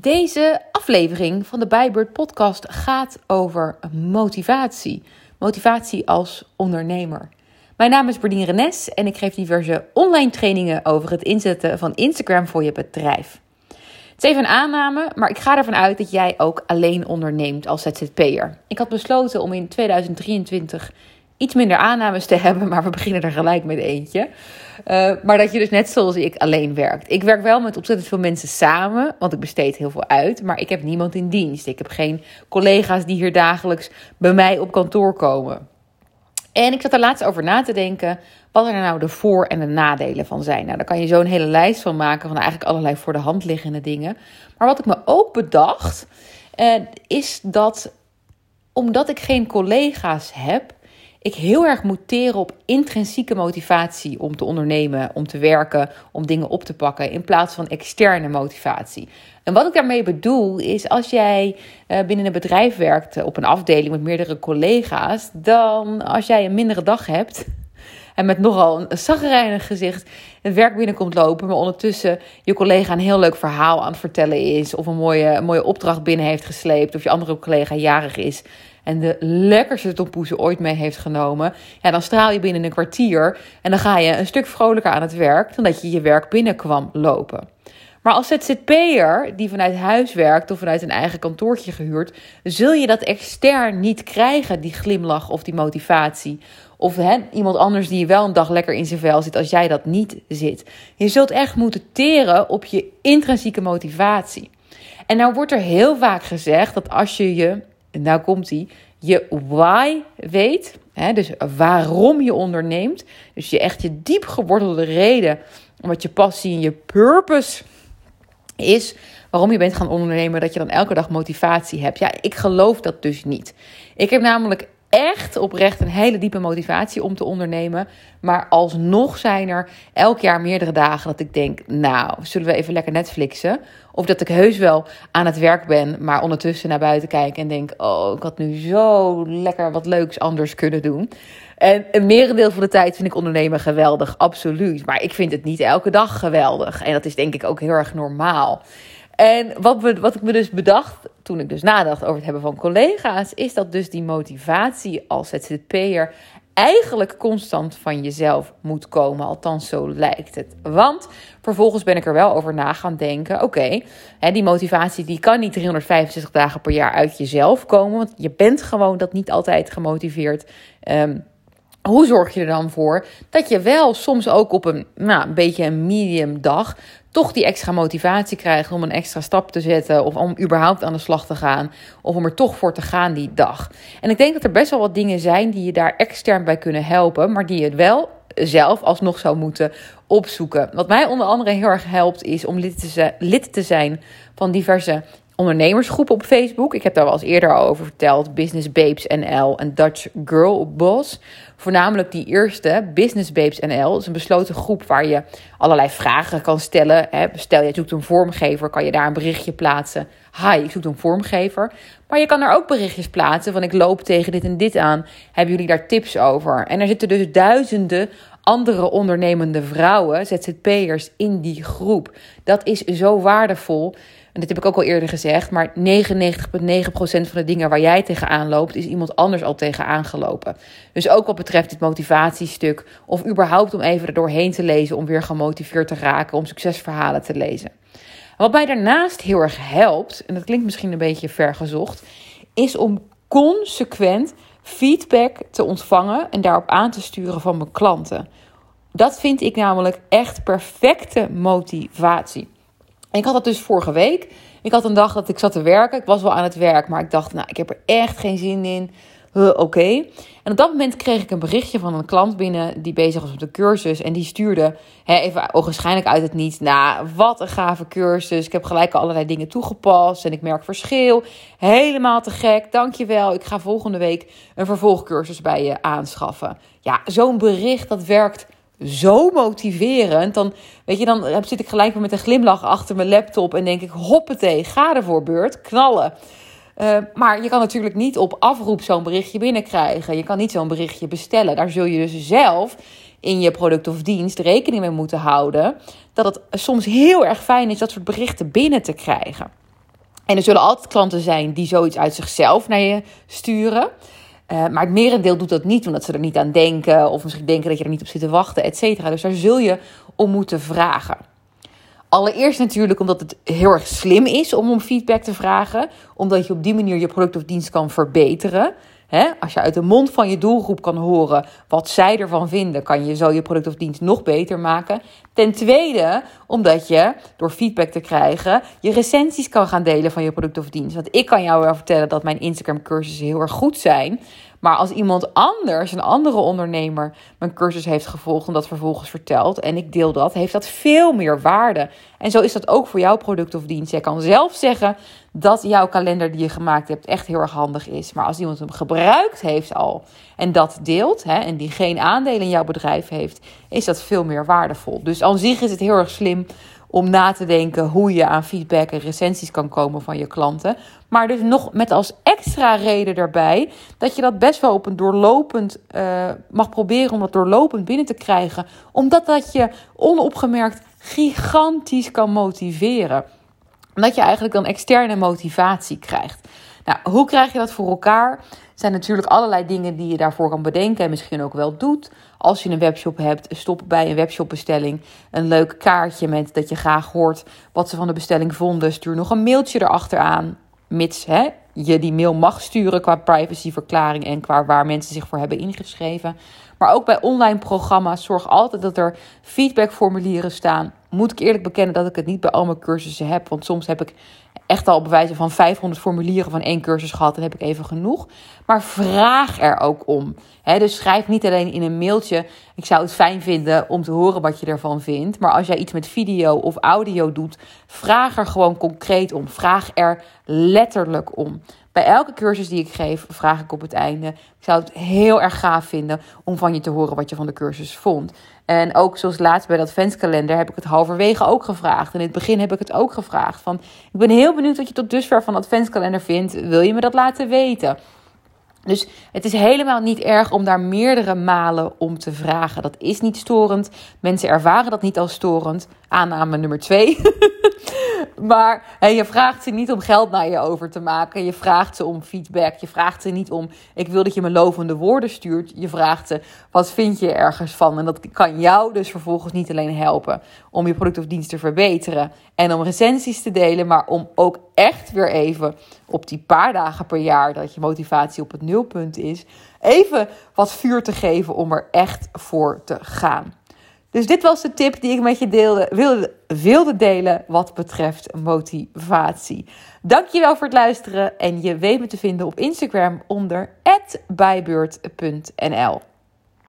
Deze aflevering van de Bijbird podcast gaat over motivatie. Motivatie als ondernemer. Mijn naam is Berdien Renes en ik geef diverse online trainingen over het inzetten van Instagram voor je bedrijf. Het is even een aanname, maar ik ga ervan uit dat jij ook alleen onderneemt als ZZP'er. Ik had besloten om in 2023 iets minder aannames te hebben, maar we beginnen er gelijk met eentje. Uh, maar dat je dus net zoals ik alleen werkt. Ik werk wel met ontzettend veel mensen samen, want ik besteed heel veel uit, maar ik heb niemand in dienst. Ik heb geen collega's die hier dagelijks bij mij op kantoor komen. En ik zat er laatst over na te denken wat er nou de voor- en de nadelen van zijn. Nou, daar kan je zo een hele lijst van maken van eigenlijk allerlei voor de hand liggende dingen. Maar wat ik me ook bedacht, uh, is dat omdat ik geen collega's heb, ik heel erg moet teren op intrinsieke motivatie om te ondernemen, om te werken, om dingen op te pakken, in plaats van externe motivatie. En wat ik daarmee bedoel is, als jij uh, binnen een bedrijf werkt op een afdeling met meerdere collega's, dan als jij een mindere dag hebt en met nogal een zagrijnig gezicht. Het werk binnenkomt lopen, maar ondertussen je collega een heel leuk verhaal aan het vertellen is, of een mooie, mooie opdracht binnen heeft gesleept, of je andere collega jarig is. En de lekkerste tompoezen ooit mee heeft genomen, ja, dan straal je binnen een kwartier. En dan ga je een stuk vrolijker aan het werk dan dat je je werk binnenkwam lopen. Maar als ZZP'er die vanuit huis werkt of vanuit een eigen kantoortje gehuurd, zul je dat extern niet krijgen, die glimlach of die motivatie. Of iemand anders die wel een dag lekker in zijn vel zit als jij dat niet zit. Je zult echt moeten teren op je intrinsieke motivatie. En nou wordt er heel vaak gezegd dat als je je nou komt hij, je why weet, hè, dus waarom je onderneemt, dus je echt je diep gewortelde reden, wat je passie en je purpose is, waarom je bent gaan ondernemen, dat je dan elke dag motivatie hebt. Ja, ik geloof dat dus niet. Ik heb namelijk echt oprecht een hele diepe motivatie om te ondernemen. Maar alsnog zijn er elk jaar meerdere dagen dat ik denk: Nou, zullen we even lekker Netflixen? Of dat ik heus wel aan het werk ben, maar ondertussen naar buiten kijk en denk: Oh, ik had nu zo lekker wat leuks anders kunnen doen. En een merendeel van de tijd vind ik ondernemen geweldig, absoluut. Maar ik vind het niet elke dag geweldig. En dat is denk ik ook heel erg normaal. En wat, wat ik me dus bedacht toen ik dus nadacht over het hebben van collega's, is dat dus die motivatie als ZZP'er eigenlijk constant van jezelf moet komen. Althans, zo lijkt het. Want vervolgens ben ik er wel over na gaan denken: oké, die motivatie die kan niet 365 dagen per jaar uit jezelf komen. Want je bent gewoon dat niet altijd gemotiveerd. Um, hoe zorg je er dan voor dat je wel soms ook op een, nou, een beetje een medium dag toch die extra motivatie krijgt om een extra stap te zetten of om überhaupt aan de slag te gaan of om er toch voor te gaan die dag. En ik denk dat er best wel wat dingen zijn die je daar extern bij kunnen helpen, maar die je wel zelf alsnog zou moeten opzoeken. Wat mij onder andere heel erg helpt is om lid te, lid te zijn van diverse ondernemersgroep op Facebook. Ik heb daar wel eens eerder al over verteld. Business Babes NL en Dutch Girl Boss. Voornamelijk die eerste, Business Babes NL, is een besloten groep waar je allerlei vragen kan stellen. Stel, je zoekt een vormgever, kan je daar een berichtje plaatsen. Hi, ik zoek een vormgever. Maar je kan er ook berichtjes plaatsen van ik loop tegen dit en dit aan. Hebben jullie daar tips over? En er zitten dus duizenden andere ondernemende vrouwen, ZZP'ers, in die groep. Dat is zo waardevol. En dit heb ik ook al eerder gezegd, maar 99,9% van de dingen waar jij tegenaan loopt, is iemand anders al tegenaan gelopen. Dus ook wat betreft dit motivatiestuk, of überhaupt om even er doorheen te lezen, om weer gemotiveerd te raken, om succesverhalen te lezen. Wat mij daarnaast heel erg helpt, en dat klinkt misschien een beetje vergezocht, is om consequent feedback te ontvangen en daarop aan te sturen van mijn klanten. Dat vind ik namelijk echt perfecte motivatie. Ik had dat dus vorige week. Ik had een dag dat ik zat te werken. Ik was wel aan het werk, maar ik dacht, nou, ik heb er echt geen zin in. Oké. En op dat moment kreeg ik een berichtje van een klant binnen die bezig was met de cursus. En die stuurde hè, even ogenschijnlijk uit het niets. Nou, wat een gave cursus. Ik heb gelijk allerlei dingen toegepast en ik merk verschil. Helemaal te gek. Dankjewel. Ik ga volgende week een vervolgcursus bij je aanschaffen. Ja, zo'n bericht dat werkt zo motiverend. Dan, weet je, dan zit ik gelijk met een glimlach achter mijn laptop en denk ik: hoppatee, ga ervoor, beurt, knallen. Uh, maar je kan natuurlijk niet op afroep zo'n berichtje binnenkrijgen. Je kan niet zo'n berichtje bestellen. Daar zul je dus zelf in je product of dienst rekening mee moeten houden. Dat het soms heel erg fijn is dat soort berichten binnen te krijgen. En er zullen altijd klanten zijn die zoiets uit zichzelf naar je sturen. Uh, maar het merendeel doet dat niet, omdat ze er niet aan denken. Of misschien denken dat je er niet op zit te wachten, et cetera. Dus daar zul je om moeten vragen. Allereerst natuurlijk omdat het heel erg slim is om om feedback te vragen. Omdat je op die manier je product of dienst kan verbeteren. Als je uit de mond van je doelgroep kan horen wat zij ervan vinden, kan je zo je product of dienst nog beter maken. Ten tweede, omdat je door feedback te krijgen je recensies kan gaan delen van je product of dienst. Want ik kan jou wel vertellen dat mijn Instagram cursussen heel erg goed zijn. Maar als iemand anders, een andere ondernemer, mijn cursus heeft gevolgd en dat vervolgens vertelt en ik deel dat, heeft dat veel meer waarde. En zo is dat ook voor jouw product of dienst. Jij kan zelf zeggen dat jouw kalender die je gemaakt hebt echt heel erg handig is. Maar als iemand hem gebruikt heeft al en dat deelt hè, en die geen aandelen in jouw bedrijf heeft, is dat veel meer waardevol. Dus aan zich is het heel erg slim om na te denken hoe je aan feedback en recensies kan komen van je klanten. Maar dus nog met als extra reden daarbij dat je dat best wel op een doorlopend uh, mag proberen om dat doorlopend binnen te krijgen. Omdat dat je onopgemerkt gigantisch kan motiveren. Omdat je eigenlijk dan externe motivatie krijgt. Nou, hoe krijg je dat voor elkaar? Zijn natuurlijk allerlei dingen die je daarvoor kan bedenken en misschien ook wel doet. Als je een webshop hebt, stop bij een webshopbestelling een leuk kaartje met dat je graag hoort wat ze van de bestelling vonden. Stuur nog een mailtje erachteraan, mits hè, je die mail mag sturen qua privacyverklaring en qua waar mensen zich voor hebben ingeschreven. Maar ook bij online programma's zorg altijd dat er feedbackformulieren staan. Moet ik eerlijk bekennen dat ik het niet bij al mijn cursussen heb. Want soms heb ik echt al bewijzen van 500 formulieren van één cursus gehad. Dan heb ik even genoeg. Maar vraag er ook om. dus schrijf niet alleen in een mailtje. Ik zou het fijn vinden om te horen wat je ervan vindt. Maar als jij iets met video of audio doet, vraag er gewoon concreet om. Vraag er letterlijk om. Bij elke cursus die ik geef, vraag ik op het einde. Ik zou het heel erg gaaf vinden om van je te horen wat je van de cursus vond. En ook zoals laatst bij dat adventskalender heb ik het halverwege ook gevraagd. En in het begin heb ik het ook gevraagd. Van, ik ben heel benieuwd wat je tot dusver van de adventskalender vindt. Wil je me dat laten weten? Dus het is helemaal niet erg om daar meerdere malen om te vragen. Dat is niet storend. Mensen ervaren dat niet als storend. Aanname nummer twee. maar je vraagt ze niet om geld naar je over te maken. Je vraagt ze om feedback. Je vraagt ze niet om: ik wil dat je me lovende woorden stuurt. Je vraagt ze: wat vind je ergens van? En dat kan jou dus vervolgens niet alleen helpen om je product of dienst te verbeteren en om recensies te delen, maar om ook echt weer even op die paar dagen per jaar dat je motivatie op het nulpunt is, even wat vuur te geven om er echt voor te gaan. Dus dit was de tip die ik met je deelde, wilde, delen wat betreft motivatie. Dankjewel voor het luisteren en je weet me te vinden op Instagram onder @bijbeurt.nl.